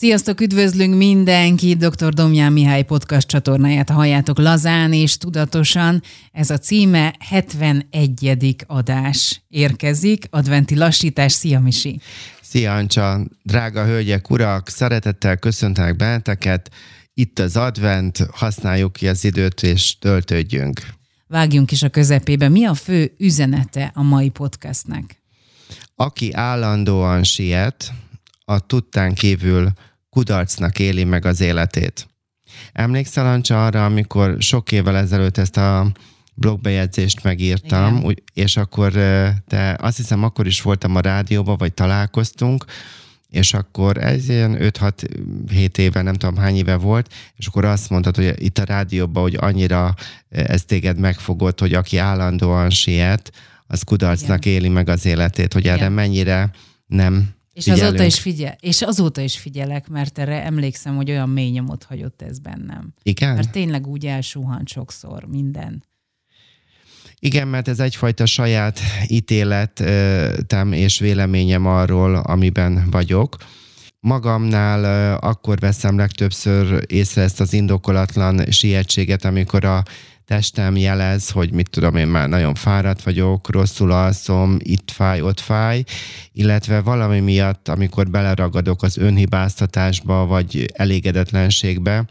Sziasztok, üdvözlünk mindenki! Dr. Domján Mihály podcast csatornáját halljátok lazán és tudatosan. Ez a címe 71. adás érkezik. Adventi lassítás. Szia, Misi! Szia, Ancsa! Drága hölgyek, urak! Szeretettel köszöntelek benneteket. Itt az advent, használjuk ki az időt és töltődjünk. Vágjunk is a közepébe. Mi a fő üzenete a mai podcastnek? Aki állandóan siet, a tudtán kívül kudarcnak éli meg az életét. Emlékszel, Ancsa, arra, amikor sok évvel ezelőtt ezt a blogbejegyzést megírtam, Igen. és akkor te azt hiszem akkor is voltam a rádióban, vagy találkoztunk, és akkor ez ilyen 5-6-7 éve, nem tudom hány éve volt, és akkor azt mondtad, hogy itt a rádióban, hogy annyira ez téged megfogott, hogy aki állandóan siet, az kudarcnak Igen. éli meg az életét, hogy Igen. erre mennyire nem és figyelünk. azóta is figyel, és azóta is figyelek, mert erre emlékszem, hogy olyan mély nyomot hagyott ez bennem. Igen? Mert tényleg úgy elsuhant sokszor minden. Igen, mert ez egyfajta saját ítéletem és véleményem arról, amiben vagyok. Magamnál akkor veszem legtöbbször észre ezt az indokolatlan sietséget, amikor a testem jelez, hogy mit tudom én már nagyon fáradt vagyok, rosszul alszom, itt fáj, ott fáj, illetve valami miatt, amikor beleragadok az önhibáztatásba vagy elégedetlenségbe,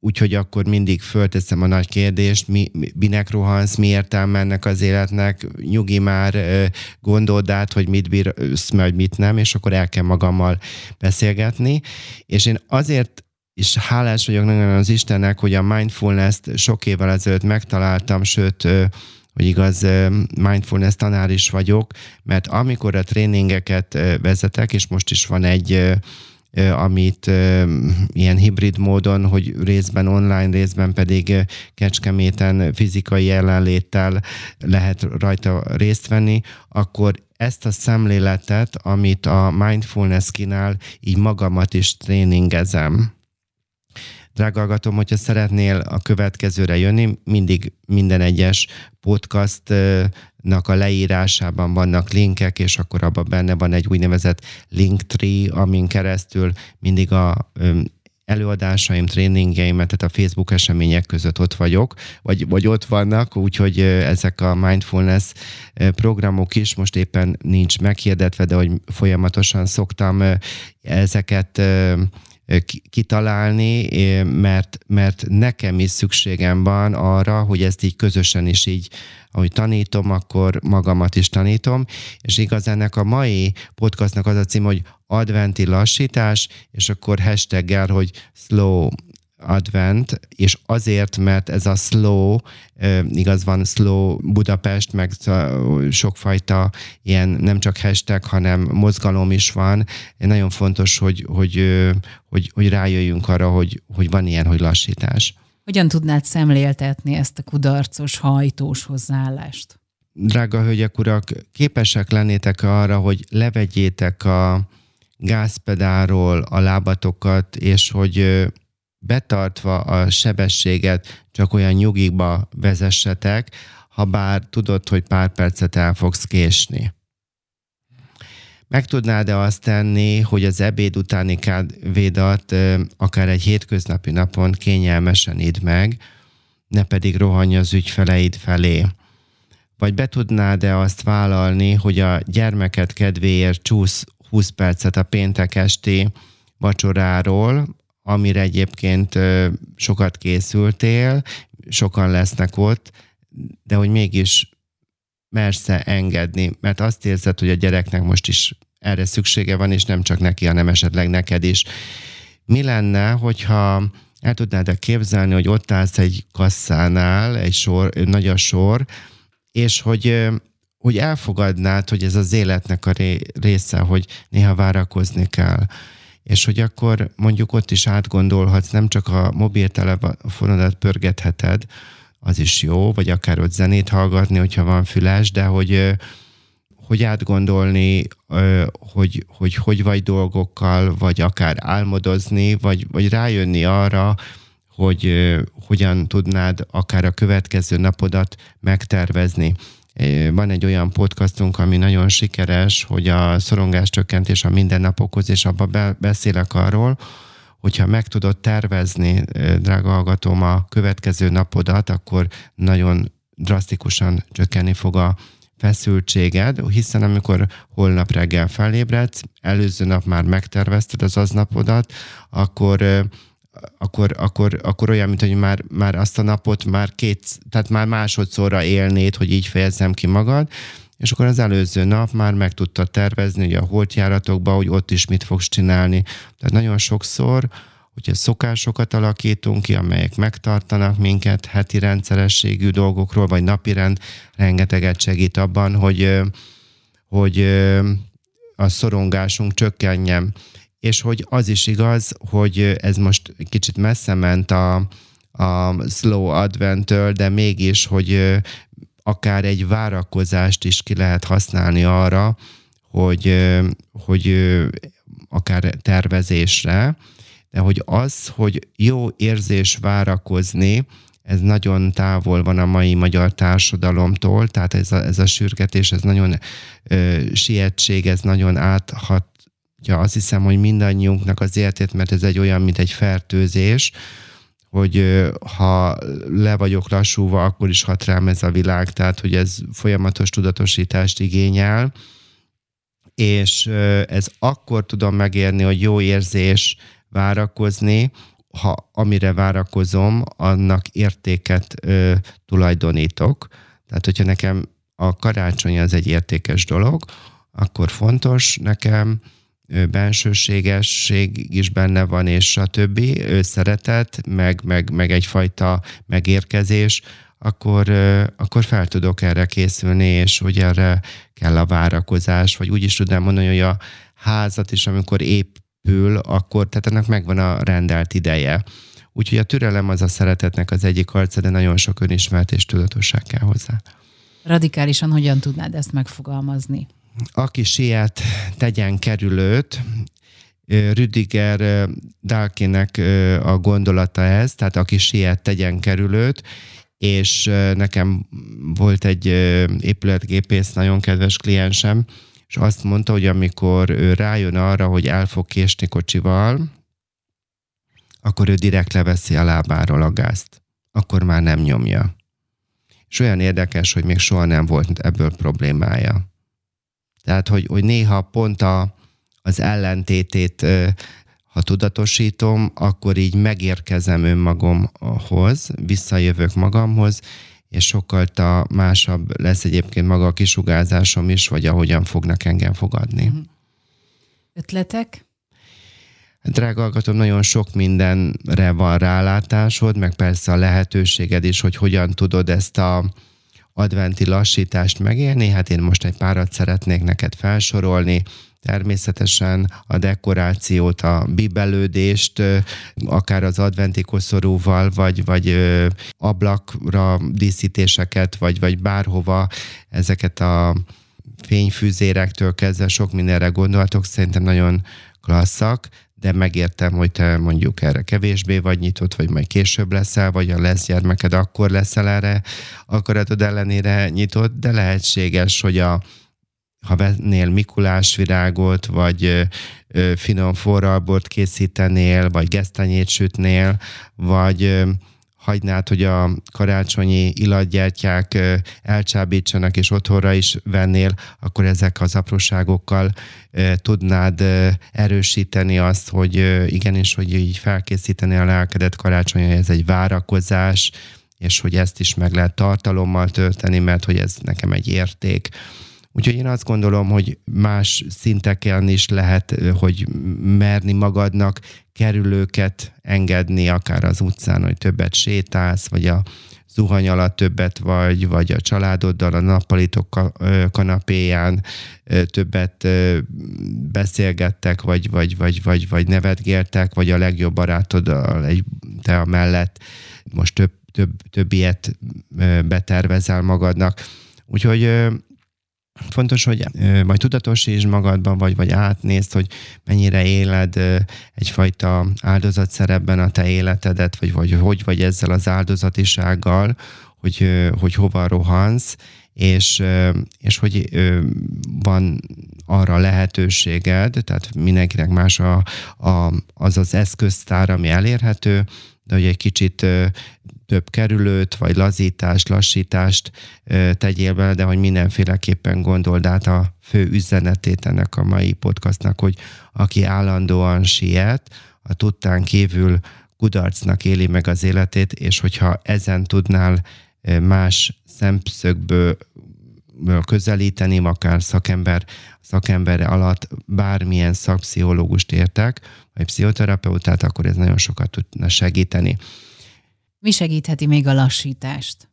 Úgyhogy akkor mindig fölteszem a nagy kérdést, mi, minek rohansz, mi értelme ennek az életnek, nyugi már, gondold át, hogy mit bírsz, majd mit nem, és akkor el kell magammal beszélgetni. És én azért és hálás vagyok nagyon az Istennek, hogy a mindfulness-t sok évvel ezelőtt megtaláltam, sőt, hogy igaz, mindfulness tanár is vagyok, mert amikor a tréningeket vezetek, és most is van egy amit ilyen hibrid módon, hogy részben online, részben pedig kecskeméten fizikai jelenléttel lehet rajta részt venni, akkor ezt a szemléletet, amit a mindfulness kínál, így magamat is tréningezem. Drága hallgatom, hogyha szeretnél a következőre jönni, mindig minden egyes podcastnak a leírásában vannak linkek, és akkor abban benne van egy úgynevezett linktree, amin keresztül mindig a előadásaim, tréningeimet, tehát a Facebook események között ott vagyok, vagy, vagy ott vannak, úgyhogy ezek a mindfulness programok is most éppen nincs meghirdetve, de hogy folyamatosan szoktam ezeket kitalálni, mert, mert nekem is szükségem van arra, hogy ezt így közösen is így, ahogy tanítom, akkor magamat is tanítom, és igaz ennek a mai podcastnak az a cím, hogy adventi lassítás, és akkor hashtaggel, hogy slow advent, és azért, mert ez a slow, igaz van slow Budapest, meg sokfajta ilyen nem csak hashtag, hanem mozgalom is van. Nagyon fontos, hogy, hogy, hogy, hogy rájöjjünk arra, hogy, hogy van ilyen, hogy lassítás. Hogyan tudnád szemléltetni ezt a kudarcos, hajtós hozzáállást? Drága hölgyek, urak, képesek lennétek arra, hogy levegyétek a gázpedáról a lábatokat, és hogy betartva a sebességet csak olyan nyugigba vezessetek, ha bár tudod, hogy pár percet el fogsz késni. Meg tudnád-e azt tenni, hogy az ebéd utáni kávédat akár egy hétköznapi napon kényelmesen idd meg, ne pedig rohanj az ügyfeleid felé? Vagy be tudnád-e azt vállalni, hogy a gyermeket kedvéért csúsz 20 percet a péntek esti vacsoráról, amire egyébként sokat készültél, sokan lesznek ott, de hogy mégis mersz engedni, mert azt érzed, hogy a gyereknek most is erre szüksége van, és nem csak neki, hanem esetleg neked is. Mi lenne, hogyha el tudnád-e képzelni, hogy ott állsz egy kasszánál, egy sor, nagy a sor, és hogy, hogy elfogadnád, hogy ez az életnek a része, hogy néha várakozni kell és hogy akkor mondjuk ott is átgondolhatsz, nem csak a mobiltelefonodat pörgetheted, az is jó, vagy akár ott zenét hallgatni, hogyha van füles, de hogy, hogy átgondolni, hogy, hogy hogy vagy dolgokkal, vagy akár álmodozni, vagy, vagy rájönni arra, hogy hogyan tudnád akár a következő napodat megtervezni. Van egy olyan podcastunk, ami nagyon sikeres, hogy a szorongás csökkentés a mindennapokhoz, és abban beszélek arról, hogyha meg tudod tervezni, drága hallgatóm, a következő napodat, akkor nagyon drasztikusan csökkenni fog a feszültséged, hiszen amikor holnap reggel felébredsz, előző nap már megtervezted az aznapodat, akkor akkor, akkor, akkor olyan, mint hogy már, már azt a napot már két, tehát már másodszorra élnéd, hogy így fejezzem ki magad, és akkor az előző nap már meg tudtad tervezni, hogy a holtjáratokban, hogy ott is mit fogsz csinálni. Tehát nagyon sokszor, hogyha szokásokat alakítunk ki, amelyek megtartanak minket heti rendszerességű dolgokról, vagy napirend, rengeteget segít abban, hogy, hogy a szorongásunk csökkenjen. És hogy az is igaz, hogy ez most kicsit messze ment a, a slow adventtől, de mégis, hogy akár egy várakozást is ki lehet használni arra, hogy, hogy akár tervezésre, de hogy az, hogy jó érzés várakozni, ez nagyon távol van a mai magyar társadalomtól, tehát ez a, ez a sürgetés, ez nagyon ö, sietség, ez nagyon áthatja azt hiszem, hogy mindannyiunknak az életét, mert ez egy olyan, mint egy fertőzés, hogy ha le vagyok lassúva, akkor is hat rám ez a világ, tehát hogy ez folyamatos tudatosítást igényel, és ez akkor tudom megérni, hogy jó érzés várakozni, ha amire várakozom, annak értéket ö, tulajdonítok. Tehát, hogyha nekem a karácsony az egy értékes dolog, akkor fontos nekem, bensőségesség is benne van, és a többi, szeretet, meg, meg, meg egyfajta megérkezés, akkor, akkor fel tudok erre készülni, és hogy erre kell a várakozás, vagy úgy is tudnám mondani, hogy a házat is, amikor épül, akkor tehát ennek megvan a rendelt ideje. Úgyhogy a türelem az a szeretetnek az egyik arca, de nagyon sok önismert és tudatosság kell hozzá. Radikálisan hogyan tudnád ezt megfogalmazni? Aki siet, tegyen kerülőt, Rüdiger Dalkinek a gondolata ez, tehát aki siet, tegyen kerülőt, és nekem volt egy épületgépész, nagyon kedves kliensem, és azt mondta, hogy amikor ő rájön arra, hogy el fog késni kocsival, akkor ő direkt leveszi a lábáról a gázt. Akkor már nem nyomja. És olyan érdekes, hogy még soha nem volt ebből problémája. Tehát, hogy, hogy néha pont a, az ellentétét, ha tudatosítom, akkor így megérkezem önmagamhoz, visszajövök magamhoz, és sokkal ta másabb lesz egyébként maga a kisugázásom is, vagy ahogyan fognak engem fogadni. Mhm. Ötletek? Drága hallgatom, nagyon sok mindenre van rálátásod, meg persze a lehetőséged is, hogy hogyan tudod ezt a, adventi lassítást megélni, hát én most egy párat szeretnék neked felsorolni, természetesen a dekorációt, a bibelődést, akár az adventi koszorúval, vagy, vagy ablakra díszítéseket, vagy, vagy bárhova. Ezeket a fényfűzérektől kezdve sok mindenre gondoltok, szerintem nagyon klasszak, de megértem, hogy te mondjuk erre kevésbé vagy nyitott, vagy majd később leszel, vagy a lesz gyermeked, akkor leszel erre akaratod ellenére nyitott, de lehetséges, hogy a, ha vennél Mikulás virágot, vagy ö, finom forralbort készítenél, vagy gesztenyét sütnél, vagy ö, hagynád, hogy a karácsonyi illatgyertyák elcsábítsanak, és otthonra is vennél, akkor ezek az apróságokkal tudnád erősíteni azt, hogy igenis, hogy így felkészíteni a lelkedet karácsonyra, ez egy várakozás, és hogy ezt is meg lehet tartalommal tölteni, mert hogy ez nekem egy érték. Úgyhogy én azt gondolom, hogy más szinteken is lehet, hogy merni magadnak kerülőket engedni, akár az utcán, hogy többet sétálsz, vagy a zuhany alatt többet vagy, vagy a családoddal a nappalitok kanapéján többet beszélgettek, vagy, vagy, vagy, vagy, vagy nevetgéltek, vagy a legjobb barátoddal egy, te a mellett most több, több, több ilyet betervezel magadnak. Úgyhogy Fontos, hogy vagy tudatosíts magadban, vagy, vagy átnézd, hogy mennyire éled egyfajta áldozatszerepben a te életedet, vagy, vagy hogy vagy ezzel az áldozatisággal, hogy, hogy hova rohansz, és, és hogy van arra lehetőséged, tehát mindenkinek más a, a, az az eszköztár, ami elérhető, de hogy egy kicsit több kerülőt, vagy lazítást, lassítást tegyél bele, de hogy mindenféleképpen gondold át a fő üzenetét ennek a mai podcastnak, hogy aki állandóan siet, a tudtán kívül kudarcnak éli meg az életét, és hogyha ezen tudnál más szemszögből közelíteni, akár szakember, szakember alatt bármilyen szakpszichológust értek, vagy pszichoterapeutát, akkor ez nagyon sokat tudna segíteni. Mi segítheti még a lassítást?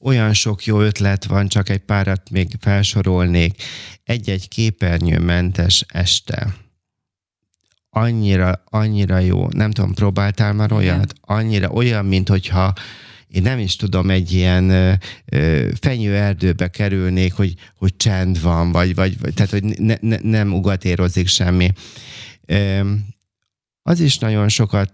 Olyan sok jó ötlet van, csak egy párat még felsorolnék. Egy-egy képernyőmentes este. Annyira, annyira jó. Nem tudom, próbáltál már olyat? Annyira olyan, mint hogyha én nem is tudom, egy ilyen ö, ö, fenyőerdőbe kerülnék, hogy, hogy csend van, vagy, vagy, vagy tehát, hogy ne, ne, nem ugatérozik semmi. Ö, az is nagyon sokat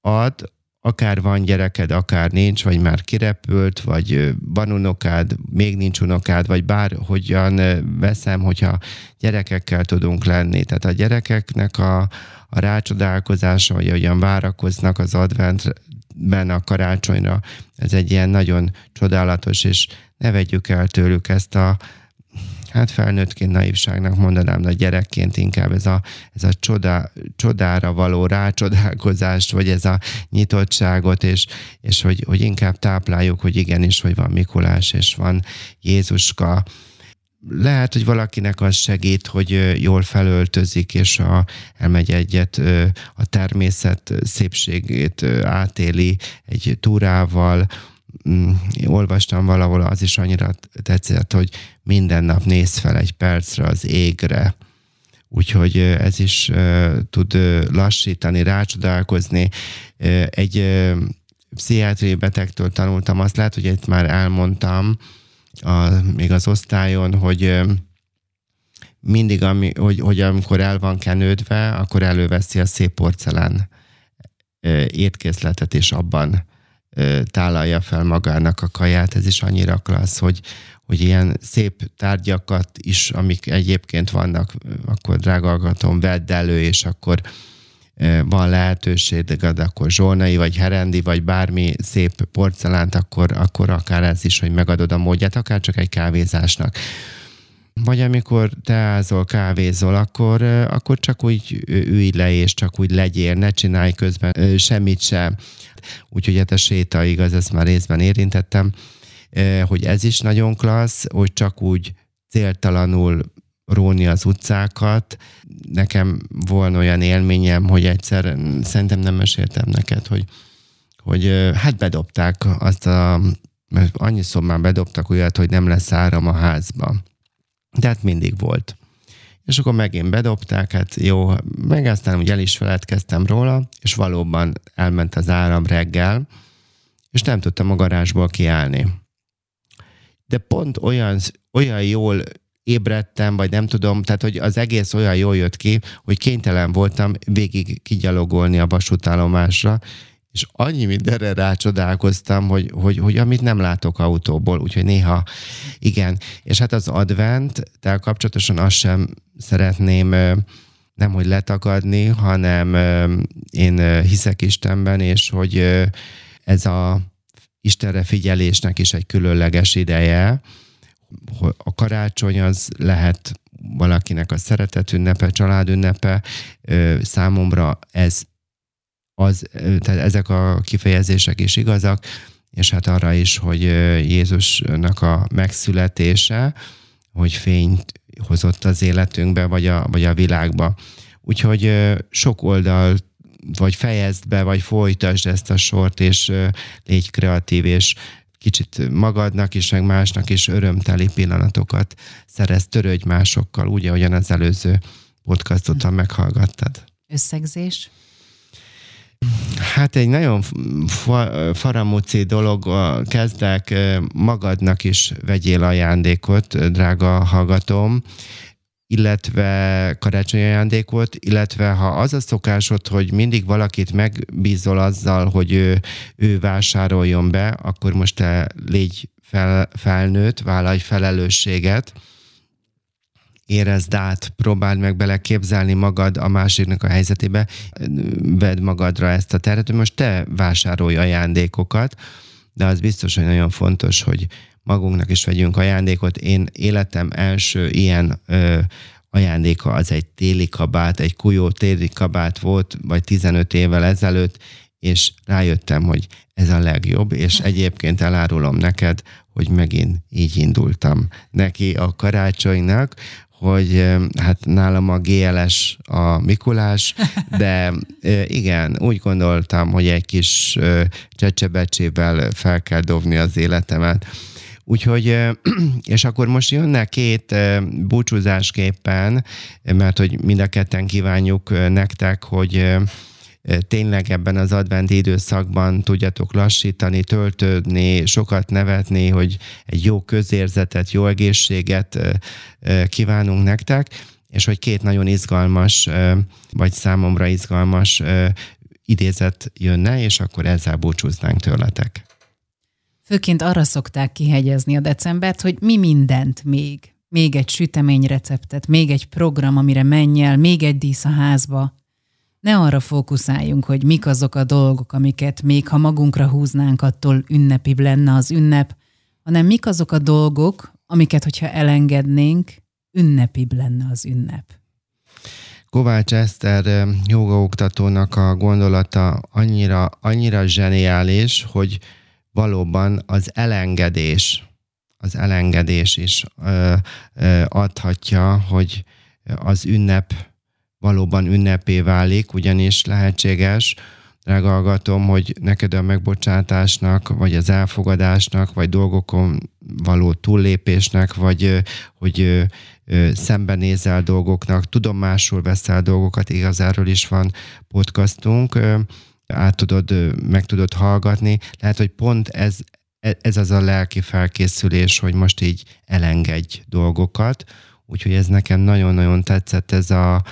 ad, akár van gyereked, akár nincs, vagy már kirepült, vagy van unokád, még nincs unokád, vagy bárhogyan veszem, hogyha gyerekekkel tudunk lenni. Tehát a gyerekeknek a, a rácsodálkozása, vagy hogyan várakoznak az adventben a karácsonyra, ez egy ilyen nagyon csodálatos, és ne vegyük el tőlük ezt a hát felnőttként naivságnak mondanám, de gyerekként inkább ez a, ez a csoda, csodára való rácsodálkozást, vagy ez a nyitottságot, és, és hogy, hogy inkább tápláljuk, hogy igenis, hogy van Mikulás, és van Jézuska, lehet, hogy valakinek az segít, hogy jól felöltözik, és a, elmegy egyet a természet szépségét átéli egy túrával, olvastam valahol, az is annyira tetszett, hogy minden nap néz fel egy percre az égre. Úgyhogy ez is tud lassítani, rácsodálkozni. Egy pszichiátriai betegtől tanultam, azt lehet, hogy itt már elmondtam, a, még az osztályon, hogy mindig, ami, hogy, hogy amikor el van kenődve, akkor előveszi a szép porcelán étkészletet, és abban tálalja fel magának a kaját. Ez is annyira klassz, hogy, hogy ilyen szép tárgyakat is, amik egyébként vannak, akkor drágalgatom, vedd elő, és akkor van lehetőség, de akkor zsolnai, vagy herendi, vagy bármi szép porcelánt, akkor, akkor akár ez is, hogy megadod a módját, akár csak egy kávézásnak. Vagy amikor teázol, kávézol, akkor, akkor csak úgy ülj le, és csak úgy legyél, ne csinálj közben semmit sem. Úgyhogy hát a séta igaz, ezt már részben érintettem, hogy ez is nagyon klassz, hogy csak úgy céltalanul róni az utcákat. Nekem volna olyan élményem, hogy egyszer, szerintem nem meséltem neked, hogy, hogy hát bedobták azt a, mert annyiszor már bedobtak olyat, hogy nem lesz áram a házba. De hát mindig volt. És akkor megint bedobták, hát jó, meg aztán úgy el is feledkeztem róla, és valóban elment az áram reggel, és nem tudtam a garázsból kiállni. De pont olyan, olyan jól ébredtem, vagy nem tudom, tehát hogy az egész olyan jól jött ki, hogy kénytelen voltam végig kigyalogolni a vasútállomásra, és annyi mindenre rácsodálkoztam, hogy, hogy, hogy amit nem látok autóból, úgyhogy néha igen. És hát az advent, tehát kapcsolatosan azt sem szeretném nem hogy letagadni, hanem én hiszek Istenben, és hogy ez a Istenre figyelésnek is egy különleges ideje, a karácsony az lehet valakinek a szeretet ünnepe, család ünnepe, számomra ez az, tehát ezek a kifejezések is igazak, és hát arra is, hogy Jézusnak a megszületése, hogy fényt hozott az életünkbe, vagy a, vagy a világba. Úgyhogy sok oldal vagy fejezd be, vagy folytasd ezt a sort, és légy kreatív, és kicsit magadnak is, meg másnak is örömteli pillanatokat szerez, törődj másokkal, úgy, ahogyan az előző podcastot meghallgattad. Összegzés? Hát egy nagyon fa- faramúci dolog, kezdek, magadnak is vegyél ajándékot, drága hallgatom, illetve karácsonyi ajándékot, illetve ha az a szokásod, hogy mindig valakit megbízol azzal, hogy ő, ő vásároljon be, akkor most te légy fel, felnőtt, vállalj felelősséget, érezd át, próbáld meg beleképzelni magad a másiknak a helyzetébe, vedd magadra ezt a terhet, hogy most te vásárolj ajándékokat, de az biztos, hogy nagyon fontos, hogy magunknak is vegyünk ajándékot. Én életem első ilyen ö, ajándéka az egy téli kabát, egy kujó téli kabát volt, vagy 15 évvel ezelőtt, és rájöttem, hogy ez a legjobb, és egyébként elárulom neked, hogy megint így indultam neki a karácsonynak, hogy hát nálam a GLS a Mikulás, de igen, úgy gondoltam, hogy egy kis csecsebecsével fel kell dobni az életemet. Úgyhogy, és akkor most jönne két búcsúzásképpen, mert hogy mind a ketten kívánjuk nektek, hogy tényleg ebben az adventi időszakban tudjatok lassítani, töltődni, sokat nevetni, hogy egy jó közérzetet, jó egészséget kívánunk nektek, és hogy két nagyon izgalmas, vagy számomra izgalmas idézet jönne, és akkor ezzel búcsúznánk tőletek. Főként arra szokták kihegyezni a decembert, hogy mi mindent még. Még egy süteményreceptet, még egy program, amire menj el, még egy dísz a házba. Ne arra fókuszáljunk, hogy mik azok a dolgok, amiket még ha magunkra húznánk, attól ünnepibb lenne az ünnep, hanem mik azok a dolgok, amiket, hogyha elengednénk, ünnepibb lenne az ünnep. Kovács Eszter jogaoktatónak a gondolata annyira, annyira zseniális, hogy valóban az elengedés, az elengedés is ö, ö, adhatja, hogy az ünnep valóban ünnepé válik, ugyanis lehetséges, drága hallgatom, hogy neked a megbocsátásnak, vagy az elfogadásnak, vagy dolgokon való túllépésnek, vagy hogy szembenézel dolgoknak, tudomásul veszel dolgokat, igaz, erről is van podcastunk, át tudod, meg tudod hallgatni. Lehet, hogy pont ez, e, ez az a lelki felkészülés, hogy most így elengedj dolgokat, úgyhogy ez nekem nagyon-nagyon tetszett ez a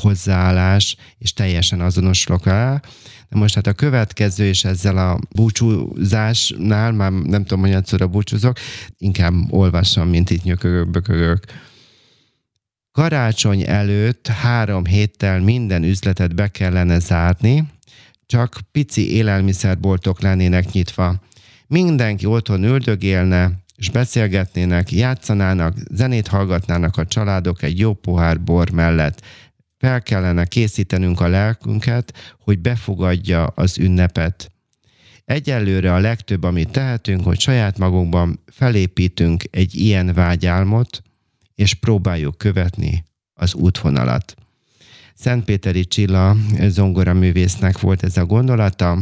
hozzáállás, és teljesen azonosulok el. De most hát a következő, és ezzel a búcsúzásnál, már nem tudom, hogy búcsúzok, inkább olvassam, mint itt nyökögök, bökögök. Karácsony előtt három héttel minden üzletet be kellene zárni, csak pici élelmiszerboltok lennének nyitva. Mindenki otthon üldögélne, és beszélgetnének, játszanának, zenét hallgatnának a családok egy jó pohár bor mellett. Fel kellene készítenünk a lelkünket, hogy befogadja az ünnepet. Egyelőre a legtöbb, amit tehetünk, hogy saját magunkban felépítünk egy ilyen vágyálmot, és próbáljuk követni az útvonalat. Szentpéteri Csilla zongoraművésznek volt ez a gondolata,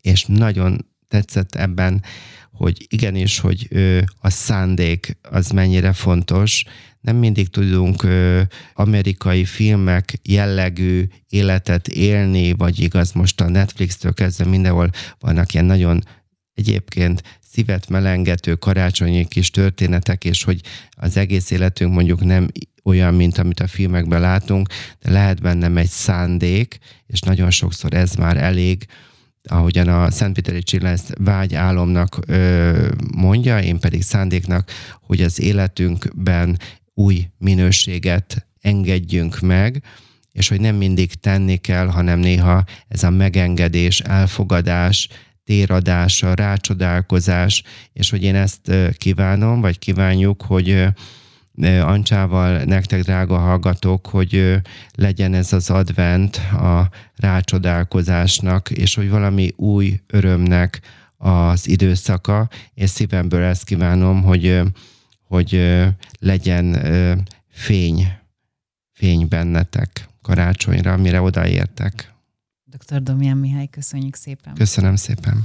és nagyon tetszett ebben, hogy igenis, hogy a szándék az mennyire fontos. Nem mindig tudunk amerikai filmek jellegű életet élni, vagy igaz, most a Netflix-től kezdve mindenhol vannak ilyen nagyon egyébként szívet melengető karácsonyi kis történetek, és hogy az egész életünk mondjuk nem olyan, mint amit a filmekben látunk, de lehet bennem egy szándék, és nagyon sokszor ez már elég, ahogyan a Szentpéteri Csilla ezt vágyálomnak ö, mondja, én pedig szándéknak, hogy az életünkben új minőséget engedjünk meg, és hogy nem mindig tenni kell, hanem néha ez a megengedés, elfogadás, téradása, rácsodálkozás, és hogy én ezt kívánom, vagy kívánjuk, hogy Ancsával nektek, drága hallgatók, hogy legyen ez az advent a rácsodálkozásnak, és hogy valami új örömnek az időszaka, és szívemből ezt kívánom, hogy, hogy legyen fény, fény bennetek karácsonyra, mire odaértek. Dr. Domján Mihály, köszönjük szépen. Köszönöm szépen.